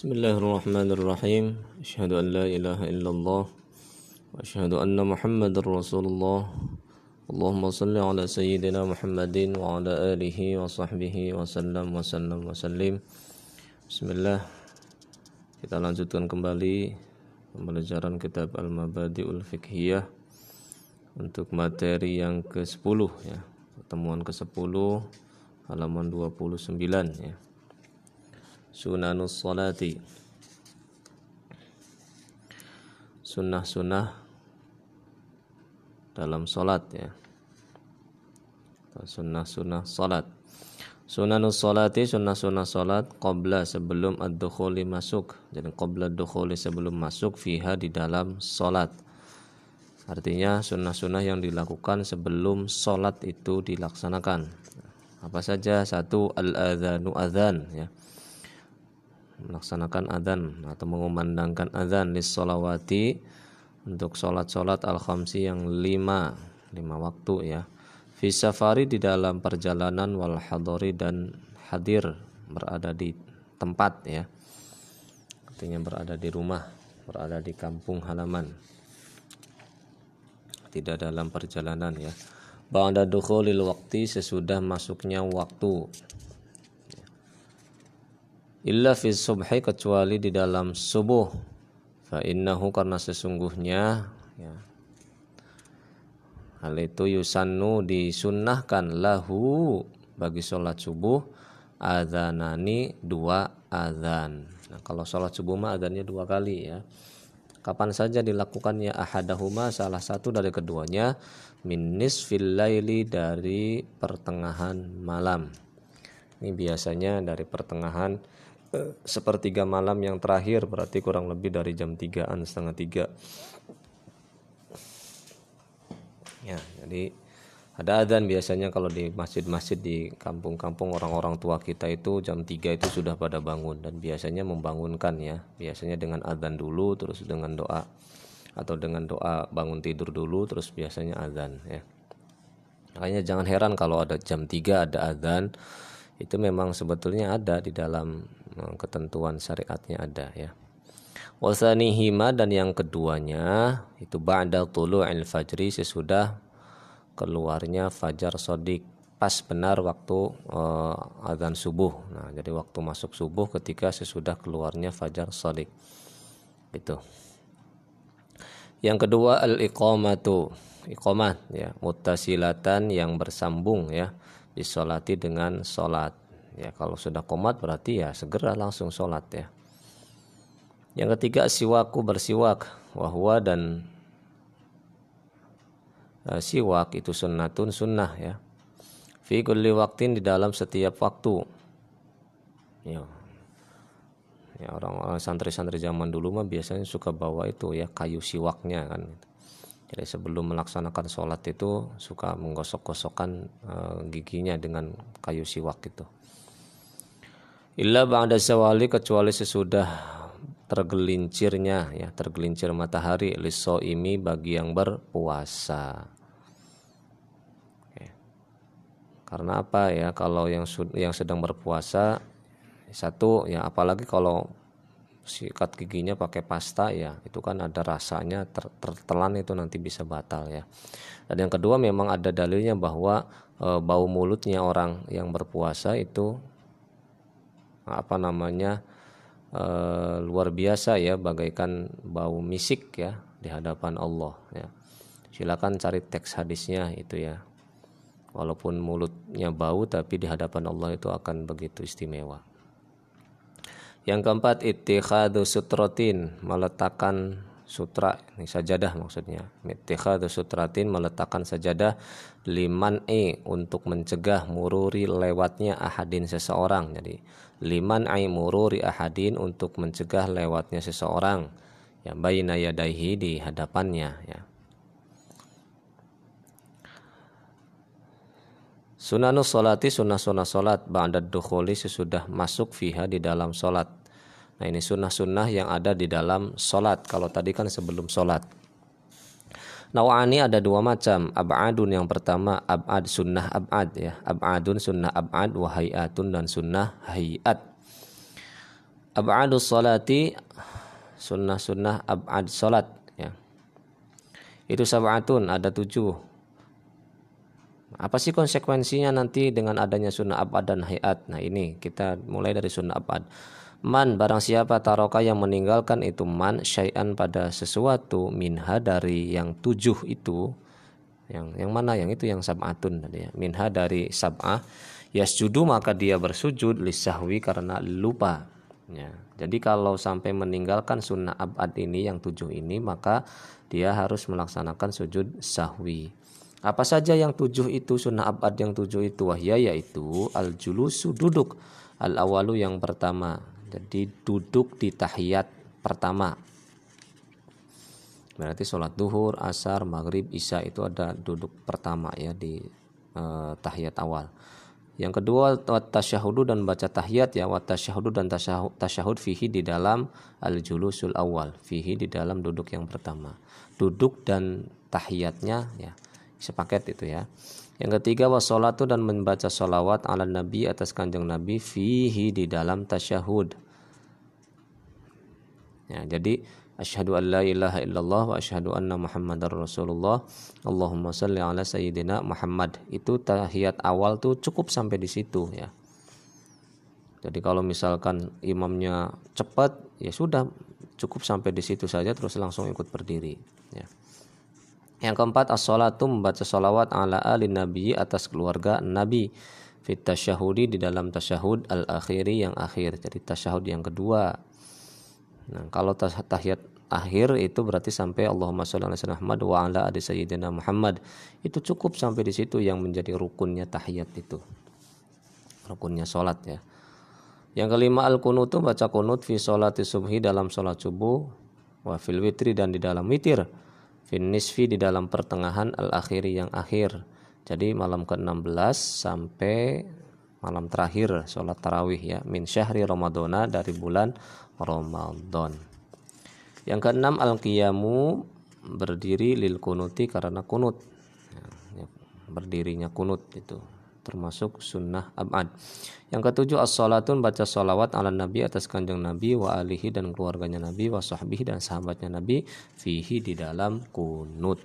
بسم الله الرحمن الرحيم أشهد أن لا إله إلا الله وأشهد أن محمد رسول الله اللهم صل على سيدنا محمد وعلى آله وصحبه وسلم وسلم وسلم بسم الله kita lanjutkan kembali pembelajaran kitab Al-Mabadi'ul Fiqhiyah untuk materi yang ke-10 ya pertemuan ke-10 halaman 29 ya sunanus salati sunnah-sunnah dalam salat ya. Sunnah-sunnah salat. Sunanus salati sunnah-sunnah salat qabla sebelum ad-dukhuli masuk. Jadi qabla ad-dukhuli sebelum masuk fiha di dalam salat. Artinya sunnah-sunnah yang dilakukan sebelum salat itu dilaksanakan. Apa saja? Satu al-adzanu adzan ya melaksanakan adzan atau mengumandangkan adzan lis solawati untuk sholat-sholat al-khamsi yang lima lima waktu ya. Fi safari di dalam perjalanan wal hadori dan hadir berada di tempat ya. Artinya berada di rumah berada di kampung halaman. Tidak dalam perjalanan ya. Ba'da dukhulil waqti sesudah masuknya waktu illa fi subhi kecuali di dalam subuh. Fa innahu karena sesungguhnya ya. Hal itu yusannu disunnahkan lahu bagi sholat subuh adzanani dua adzan. Nah kalau sholat subuh mah adzannya dua kali ya. Kapan saja dilakukannya ahadahuma salah satu dari keduanya min nisfil laili dari pertengahan malam. Ini biasanya dari pertengahan sepertiga malam yang terakhir berarti kurang lebih dari jam 3an setengah tiga. Ya jadi ada adzan biasanya kalau di masjid-masjid di kampung-kampung orang-orang tua kita itu jam 3 itu sudah pada bangun. Dan biasanya membangunkan ya biasanya dengan adzan dulu terus dengan doa atau dengan doa bangun tidur dulu terus biasanya adzan ya. Makanya jangan heran kalau ada jam 3 ada adzan itu memang sebetulnya ada di dalam ketentuan syariatnya ada ya. Wasanihima dan yang keduanya itu ba'da tulu'il fajri sesudah keluarnya fajar sodik pas benar waktu uh, azan subuh. Nah, jadi waktu masuk subuh ketika sesudah keluarnya fajar sodik. Itu. Yang kedua al-iqamatu. Iqamat ya, mutasilatan yang bersambung ya disolati dengan sholat ya kalau sudah komat berarti ya segera langsung sholat ya. Yang ketiga siwaku bersiwak wahwa dan uh, siwak itu sunnatun sunnah ya. Fi kulli waktin di dalam setiap waktu. Ya. Ya orang-orang santri-santri zaman dulu mah biasanya suka bawa itu ya kayu siwaknya kan. Jadi sebelum melaksanakan sholat itu suka menggosok-gosokkan uh, giginya dengan kayu siwak itu. Illa ba'da zawali kecuali sesudah tergelincirnya ya tergelincir matahari liso ini bagi yang berpuasa. Oke. Karena apa ya kalau yang yang sedang berpuasa satu ya apalagi kalau sikat giginya pakai pasta ya itu kan ada rasanya ter, tertelan itu nanti bisa batal ya dan yang kedua memang ada dalilnya bahwa e, bau mulutnya orang yang berpuasa itu apa namanya e, luar biasa ya bagaikan bau misik ya di hadapan Allah ya. Silakan cari teks hadisnya itu ya. Walaupun mulutnya bau tapi di hadapan Allah itu akan begitu istimewa. Yang keempat ittikhadu sutrotin meletakkan sutra ini sajadah maksudnya. Ittikhadu sutratin meletakkan sajadah liman e untuk mencegah mururi lewatnya ahadin seseorang. Jadi liman ai mururi ahadin untuk mencegah lewatnya seseorang yang bayina yadaihi di hadapannya ya. Sunanus solati sunnah-sunnah solat ba'da dukhuli sesudah masuk fiha di dalam solat. Nah ini sunnah-sunnah yang ada di dalam solat. Kalau tadi kan sebelum solat. Nawani ada dua macam. Ab'adun yang pertama ab'ad sunnah ab'ad ya. Ab'adun sunnah ab'ad wa hayatun dan sunnah hayat. ab'adus salati sunnah-sunnah ab'ad salat ya. Itu sab'atun ada tujuh. Apa sih konsekuensinya nanti dengan adanya sunnah ab'ad dan hayat? Nah ini kita mulai dari sunnah ab'ad. Man barang siapa taroka yang meninggalkan itu man syai'an pada sesuatu minha dari yang tujuh itu yang yang mana yang itu yang sab'atun tadi ya minha dari sab'ah yasjudu maka dia bersujud lisahwi karena lupa Ya. Jadi kalau sampai meninggalkan sunnah abad ini yang tujuh ini maka dia harus melaksanakan sujud sahwi. Apa saja yang tujuh itu sunnah abad yang tujuh itu wahya yaitu al julusu duduk al awalu yang pertama. Jadi duduk di tahiyat pertama. Berarti sholat duhur, asar, maghrib, isya itu ada duduk pertama ya di uh, tahiyat awal. Yang kedua tasyahudu dan baca tahiyat ya wat tasyahudu dan tasyahud, tasyahud fihi di dalam al julusul awal fihi di dalam duduk yang pertama. Duduk dan tahiyatnya ya sepaket itu ya. Yang ketiga wasolatu dan membaca solawat ala nabi atas kanjeng nabi fihi di dalam tasyahud. Ya, jadi Asyhadu an la ilaha illallah wa asyhadu anna Muhammadar Rasulullah. Allahumma salli ala sayyidina Muhammad. Itu tahiyat awal tuh cukup sampai di situ ya. Jadi kalau misalkan imamnya cepat ya sudah cukup sampai di situ saja terus langsung ikut berdiri ya. Yang keempat as-salatu membaca salawat ala ali nabi atas keluarga nabi fit tasyahudi di dalam tasyahud al-akhiri yang akhir. Jadi tasyahud yang kedua. Nah, kalau tahiyat akhir itu berarti sampai Allahumma sholli ala sayyidina Muhammad wa ala ali sayyidina Muhammad. Itu cukup sampai di situ yang menjadi rukunnya tahiyat itu. Rukunnya salat ya. Yang kelima al kunutu baca kunut fi sholati subhi dalam salat subuh wa fil witri dan di dalam witir. Fin nisfi di dalam pertengahan al akhiri yang akhir. Jadi malam ke-16 sampai malam terakhir sholat tarawih ya min syahri ramadana dari bulan Ramadan. Yang keenam al-qiyamu berdiri lil kunuti karena kunut. Ya, berdirinya kunut itu termasuk sunnah abad. Yang ketujuh as-salatun baca salawat ala nabi atas kanjeng nabi wa alihi dan keluarganya nabi wa sahbihi dan sahabatnya nabi fihi di dalam kunut.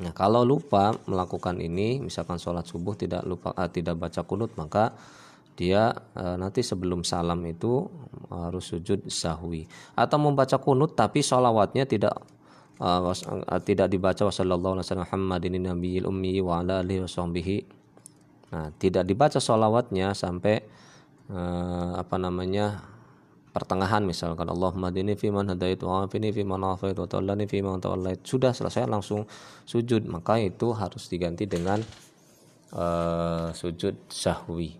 Nah, kalau lupa melakukan ini, misalkan sholat subuh tidak lupa uh, tidak baca kunut, maka dia e, nanti sebelum salam itu harus sujud sahwi atau membaca kunut tapi sholawatnya tidak e, was, e, tidak dibaca wasallallahu alaihi wasallam Muhammadin nabiyil ummi wa ala alihi wasahbihi nah tidak dibaca sholawatnya sampai e, apa namanya pertengahan misalkan Allahumma dini fi man hadait wa afini fi man afait wa tawallani fi man tawallait sudah selesai langsung sujud maka itu harus diganti dengan uh, sujud sahwi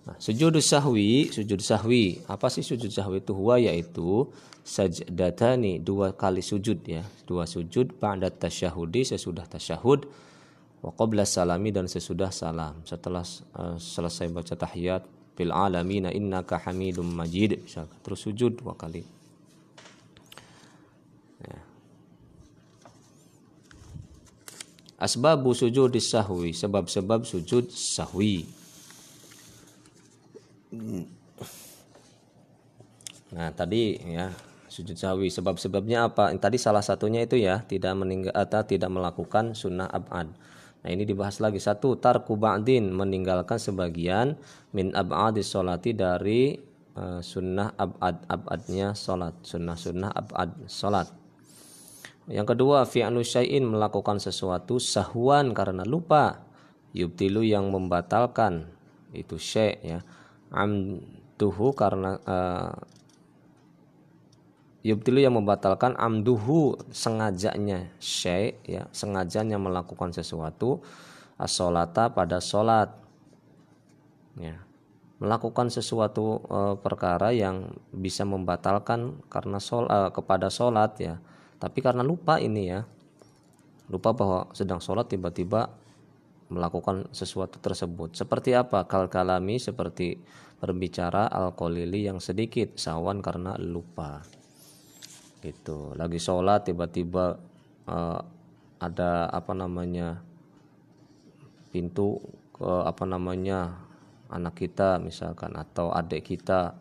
Nah, sujud sahwi, sujud sahwi. Apa sih sujud sahwi itu? Huwa yaitu sajdatani, dua kali sujud ya. Dua sujud ba'da tasyahudi sesudah tasyahud wa salami dan sesudah salam. Setelah uh, selesai baca tahiyat fil alamina innaka hamidum majid. Terus sujud dua kali. Ya. Asbabu sujud sahwi, sebab-sebab sujud sahwi. Nah tadi ya sujud sahwi sebab-sebabnya apa? Tadi salah satunya itu ya tidak meninggal atau tidak melakukan sunnah abad. Nah ini dibahas lagi. Satu tarku ba'din meninggalkan sebagian min abadis solati dari uh, sunnah abad abadnya solat sunnah sunnah abad solat. Yang kedua fi'lu syai'in melakukan sesuatu sahwan karena lupa. Yubtilu yang membatalkan. Itu syai' ya. Amduhu karena uh, yubtilu yang membatalkan amduhu sengajanya syai ya sengajanya melakukan sesuatu asolata pada solat ya melakukan sesuatu uh, perkara yang bisa membatalkan karena sol uh, kepada solat ya tapi karena lupa ini ya lupa bahwa sedang solat tiba-tiba melakukan sesuatu tersebut. Seperti apa? Kal kalami seperti berbicara al-qalili yang sedikit, sawan karena lupa. Gitu. Lagi sholat tiba-tiba uh, ada apa namanya pintu ke apa namanya anak kita misalkan atau adik kita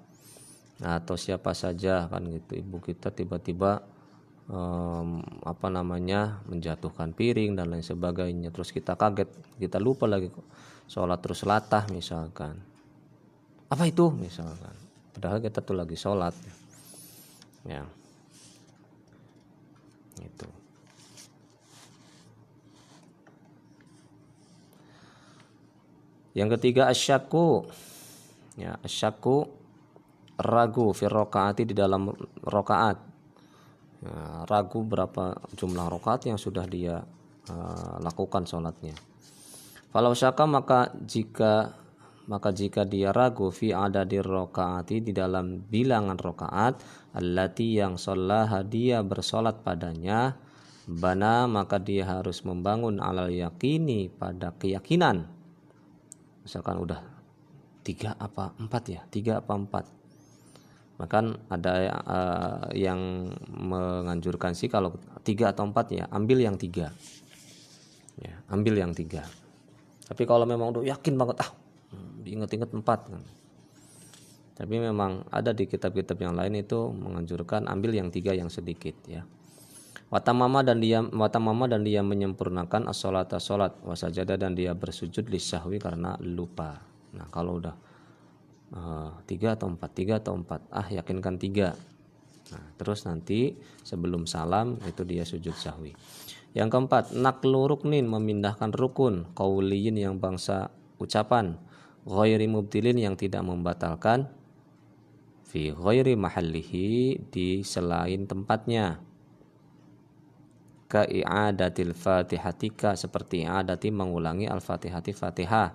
atau siapa saja kan gitu. Ibu kita tiba-tiba um, apa namanya menjatuhkan piring dan lain sebagainya. Terus kita kaget kita lupa lagi sholat terus latah misalkan. Apa itu? Misalkan. Padahal kita tuh lagi sholat. Ya itu yang ketiga asyaku ya asyaku ragu fi di dalam rokaat ya, ragu berapa jumlah rokaat yang sudah dia uh, lakukan sholatnya. Kalau syaka maka jika maka jika dia ragu fi ada di rokaati di dalam bilangan rokaat allati yang sholah dia bersolat padanya bana maka dia harus membangun alal yakini pada keyakinan. Misalkan udah tiga apa empat ya? Tiga apa empat? Bahkan ada uh, yang menganjurkan sih kalau tiga atau empat ya ambil yang tiga. Ya ambil yang tiga. Tapi kalau memang udah yakin banget ah diinget-inget empat. Tapi memang ada di kitab-kitab yang lain itu menganjurkan ambil yang tiga yang sedikit ya. Watamama dan dia watamama dan dia menyempurnakan as-salata salat wasajada dan dia bersujud lisahwi karena lupa. Nah, kalau udah uh, tiga atau empat tiga atau empat ah yakinkan tiga. Nah terus nanti sebelum salam itu dia sujud sahwi yang keempat naklu ruknin memindahkan rukun kauliyin yang bangsa ucapan ghairi mubtilin yang tidak membatalkan fi ghairi mahallihi di selain tempatnya. Ka i'adatil fatihatika seperti i'adati mengulangi al-fatihati fatihah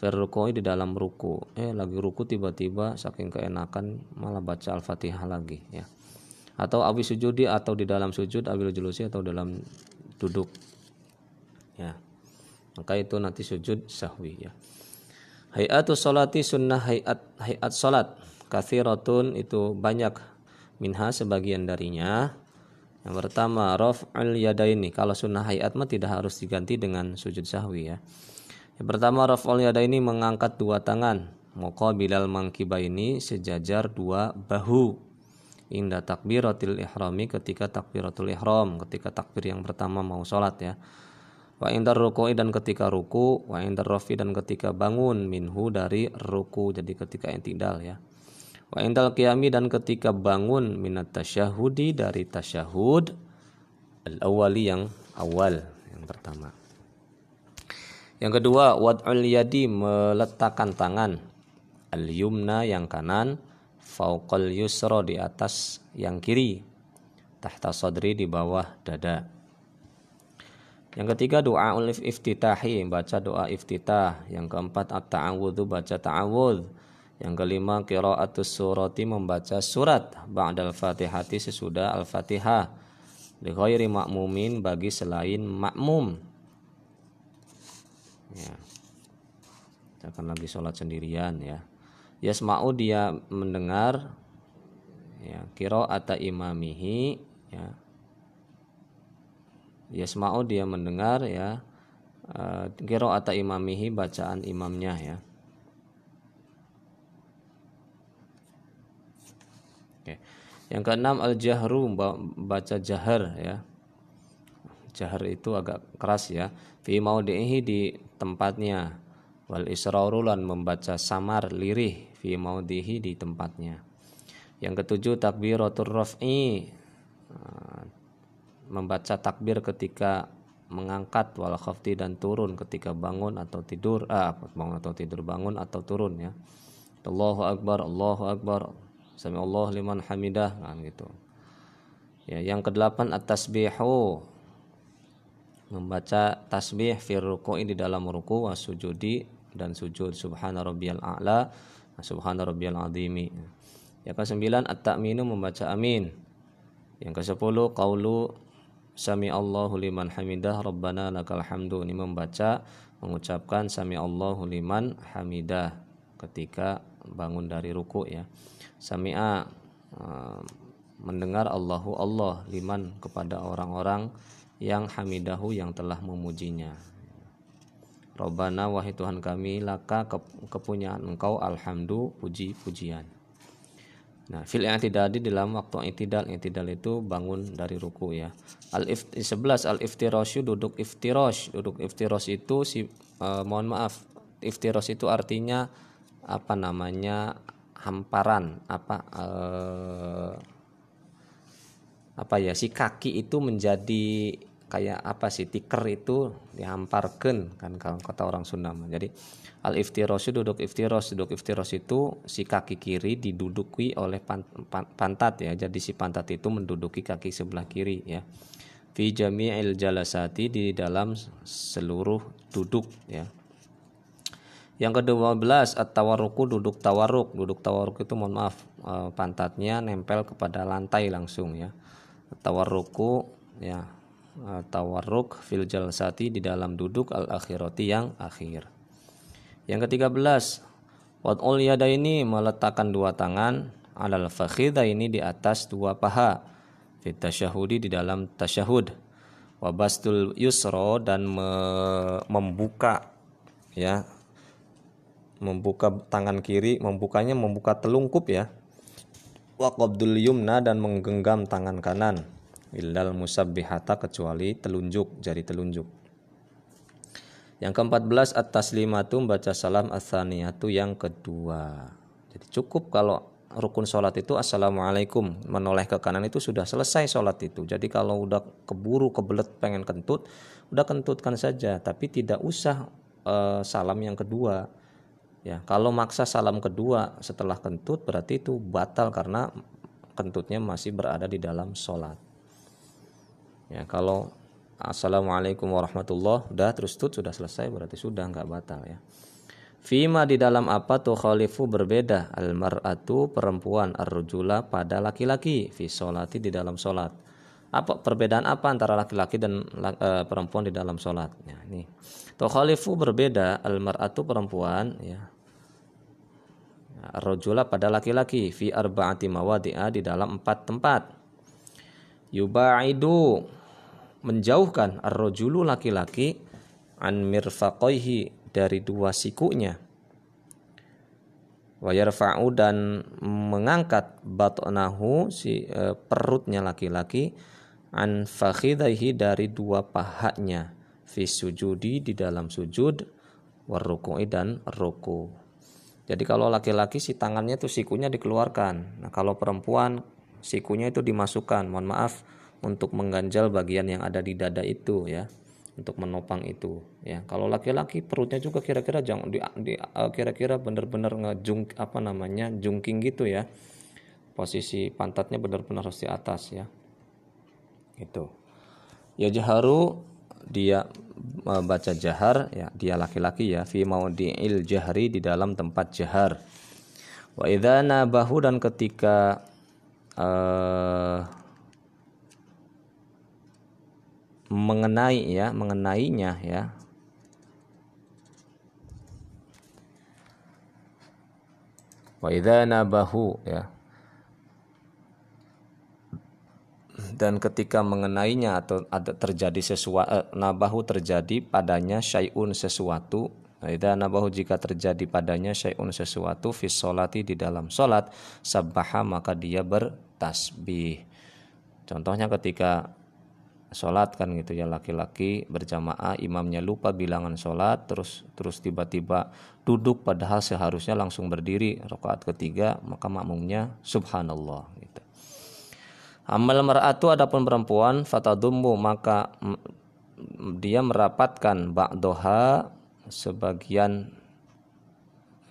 Firrukoi di dalam ruku. Eh lagi ruku tiba-tiba saking keenakan malah baca al-fatihah lagi ya. Atau abis sujudi atau di dalam sujud abil julusi atau dalam duduk ya. Maka itu nanti sujud sahwi ya hayatu salati sunnah hayat hayat salat kathiratun itu banyak minha sebagian darinya yang pertama raf'al yadaini kalau sunnah hayat mah tidak harus diganti dengan sujud sahwi ya yang pertama raf'ul yada ini mengangkat dua tangan. Muqabilal mangkiba ini sejajar dua bahu. Inda takbiratil ihrami ketika takbiratul ihram, ketika takbir yang pertama mau sholat ya. Wa indar ruku'i dan ketika ruku, wa indar rafi dan ketika bangun minhu dari ruku, jadi ketika intidal ya. Wa indal qiyami dan ketika bangun minat tasyahudi dari tasyahud al-awwali yang awal yang pertama. Yang kedua, wad'ul yadi meletakkan tangan al-yumna yang kanan fauqal yusra di atas yang kiri tahta sadri di bawah dada. Yang ketiga doa ulif iftitahi baca doa iftitah. Yang keempat at-ta'awudhu baca ta'awudh. Yang kelima qiraatus surati membaca surat ba'dal fatihati sesudah al-fatihah. Li makmumin bagi selain makmum ya akan lagi sholat sendirian ya yasma'u dia mendengar ya kiro imamihi ya yasma'u dia mendengar ya kiro ata imamihi bacaan imamnya ya Oke. Yang keenam al-jahru baca jahar ya. Jahar itu agak keras ya. Fi maudihi di tempatnya wal israrulan membaca samar lirih fi maudihi di tempatnya yang ketujuh takbiratul raf'i ah, membaca takbir ketika mengangkat wal khafti dan turun ketika bangun atau tidur ah bangun atau tidur bangun atau turun ya Allahu akbar Allahu akbar sami Allah liman hamidah kan gitu ya yang kedelapan at-tasbihu membaca tasbih fir ruku'i di dalam ruku wa sujudi dan sujud subhana rabbiyal a'la subhana rabbiyal azimi. Yang ke-9 at-ta'minu membaca amin. Yang ke-10 qaulu sami Allahu liman hamidah rabbana lakal hamdu ini membaca mengucapkan sami Allahu liman hamidah ketika bangun dari ruku ya. Sami'a uh, mendengar Allahu Allah liman kepada orang-orang yang hamidahu yang telah memujinya. Robbana wahai Tuhan kami laka kepunyaan engkau alhamdu puji-pujian. Nah, fil i'tidal di dalam waktu i'tidal, i'tidal itu bangun dari ruku ya. Al 11 al iftirasyu duduk iftirosh. Duduk iftirosh itu si uh, mohon maaf, iftirosh itu artinya apa namanya? hamparan, apa uh, apa ya si kaki itu menjadi kayak apa sih tiker itu dihamparkan kan kalau kata orang Sunda jadi Al iftiros duduk iftiros, duduk iftiros itu si kaki kiri diduduki oleh pantat ya. Jadi si pantat itu menduduki kaki sebelah kiri ya. Fi jami'il jalasati di dalam seluruh duduk ya. Yang kedua belas at-tawarruku duduk tawarruk. Duduk tawarruk itu mohon maaf e, pantatnya nempel kepada lantai langsung ya. Tawarruku ya tawarruk fil jalasati di dalam duduk al-akhirati yang akhir. Yang ketiga belas, Wad'ul yada ini meletakkan dua tangan alal fakhidha ini di atas dua paha. Fit tasyahudi di dalam tasyahud. Wabastul yusro dan me membuka ya membuka tangan kiri membukanya membuka telungkup ya wa qabdul yumna dan menggenggam tangan kanan illal musabbihata kecuali telunjuk jari telunjuk yang keempat belas atas lima tuh baca salam asaniyatu yang kedua. Jadi cukup kalau rukun sholat itu assalamualaikum menoleh ke kanan itu sudah selesai sholat itu. Jadi kalau udah keburu kebelet pengen kentut, udah kentutkan saja. Tapi tidak usah uh, salam yang kedua. Ya kalau maksa salam kedua setelah kentut berarti itu batal karena kentutnya masih berada di dalam sholat. Ya kalau Assalamualaikum warahmatullah udah terus tut sudah selesai berarti sudah nggak batal ya. Fima di dalam apa tuh khalifu berbeda? Almaratu perempuan arrujula pada laki-laki. Fi solati di dalam solat apa perbedaan apa antara laki-laki dan uh, perempuan di dalam solat ya, ini. Tuh khalifu berbeda almaratu perempuan ya. Arrujula pada laki-laki. Fi arba'ati mawadi'a di dalam empat tempat. Yubaidu menjauhkan ar-rajulu laki-laki an mirfaqaihi dari dua sikunya wa yarfa'u dan mengangkat batnahu si e, perutnya laki-laki an fakhidaihi dari dua pahanya fi sujudi di dalam sujud warruku'i dan ruku. Jadi kalau laki-laki si tangannya itu sikunya dikeluarkan. Nah, kalau perempuan sikunya itu dimasukkan. Mohon maaf, untuk mengganjal bagian yang ada di dada itu ya. Untuk menopang itu ya. Kalau laki-laki perutnya juga kira-kira jangan di, di uh, kira-kira benar-benar ngejung apa namanya jungking gitu ya. Posisi pantatnya benar-benar harus di atas ya. Itu ya jaharu dia uh, baca jahar ya. Dia laki-laki ya. Fi maudhi'il jahri di dalam tempat jahar. Wa idza nabahu dan ketika uh, mengenai ya mengenainya ya. Wa idza nabahu ya. Dan ketika mengenainya atau ada terjadi sesuatu eh, nabahu terjadi padanya syai'un sesuatu. Idza nabahu jika terjadi padanya syai'un sesuatu fi sholati di dalam salat sabbaha maka dia bertasbih. Contohnya ketika sholat kan gitu ya laki-laki berjamaah imamnya lupa bilangan sholat terus terus tiba-tiba duduk padahal seharusnya langsung berdiri rakaat ketiga maka makmumnya subhanallah gitu. Amal mar'atu adapun perempuan fatadummu maka dia merapatkan ba'doha sebagian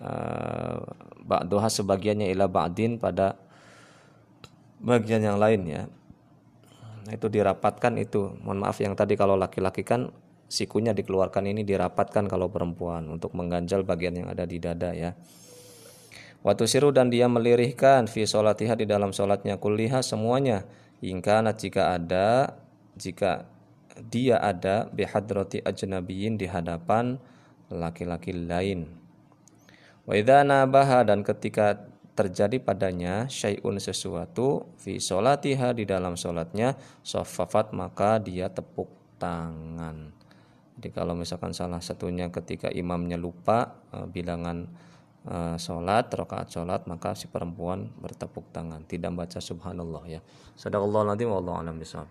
uh, ba'doha sebagiannya ila ba'din pada bagian yang lain ya itu dirapatkan itu. Mohon maaf yang tadi kalau laki-laki kan sikunya dikeluarkan ini dirapatkan kalau perempuan untuk mengganjal bagian yang ada di dada ya. Waktu siru dan dia melirihkan fi solatiha di dalam solatnya kuliha semuanya. Hingga jika ada jika dia ada bihadrati ajnabiyin di hadapan laki-laki lain. Wa idza nabaha dan ketika terjadi padanya syai'un sesuatu fi solatiha di dalam solatnya sofafat maka dia tepuk tangan. Jadi kalau misalkan salah satunya ketika imamnya lupa eh, bilangan uh, sholat rakaat sholat maka si perempuan bertepuk tangan. Tidak baca subhanallah ya. Sadaqallahu nanti wallahu alam bisawab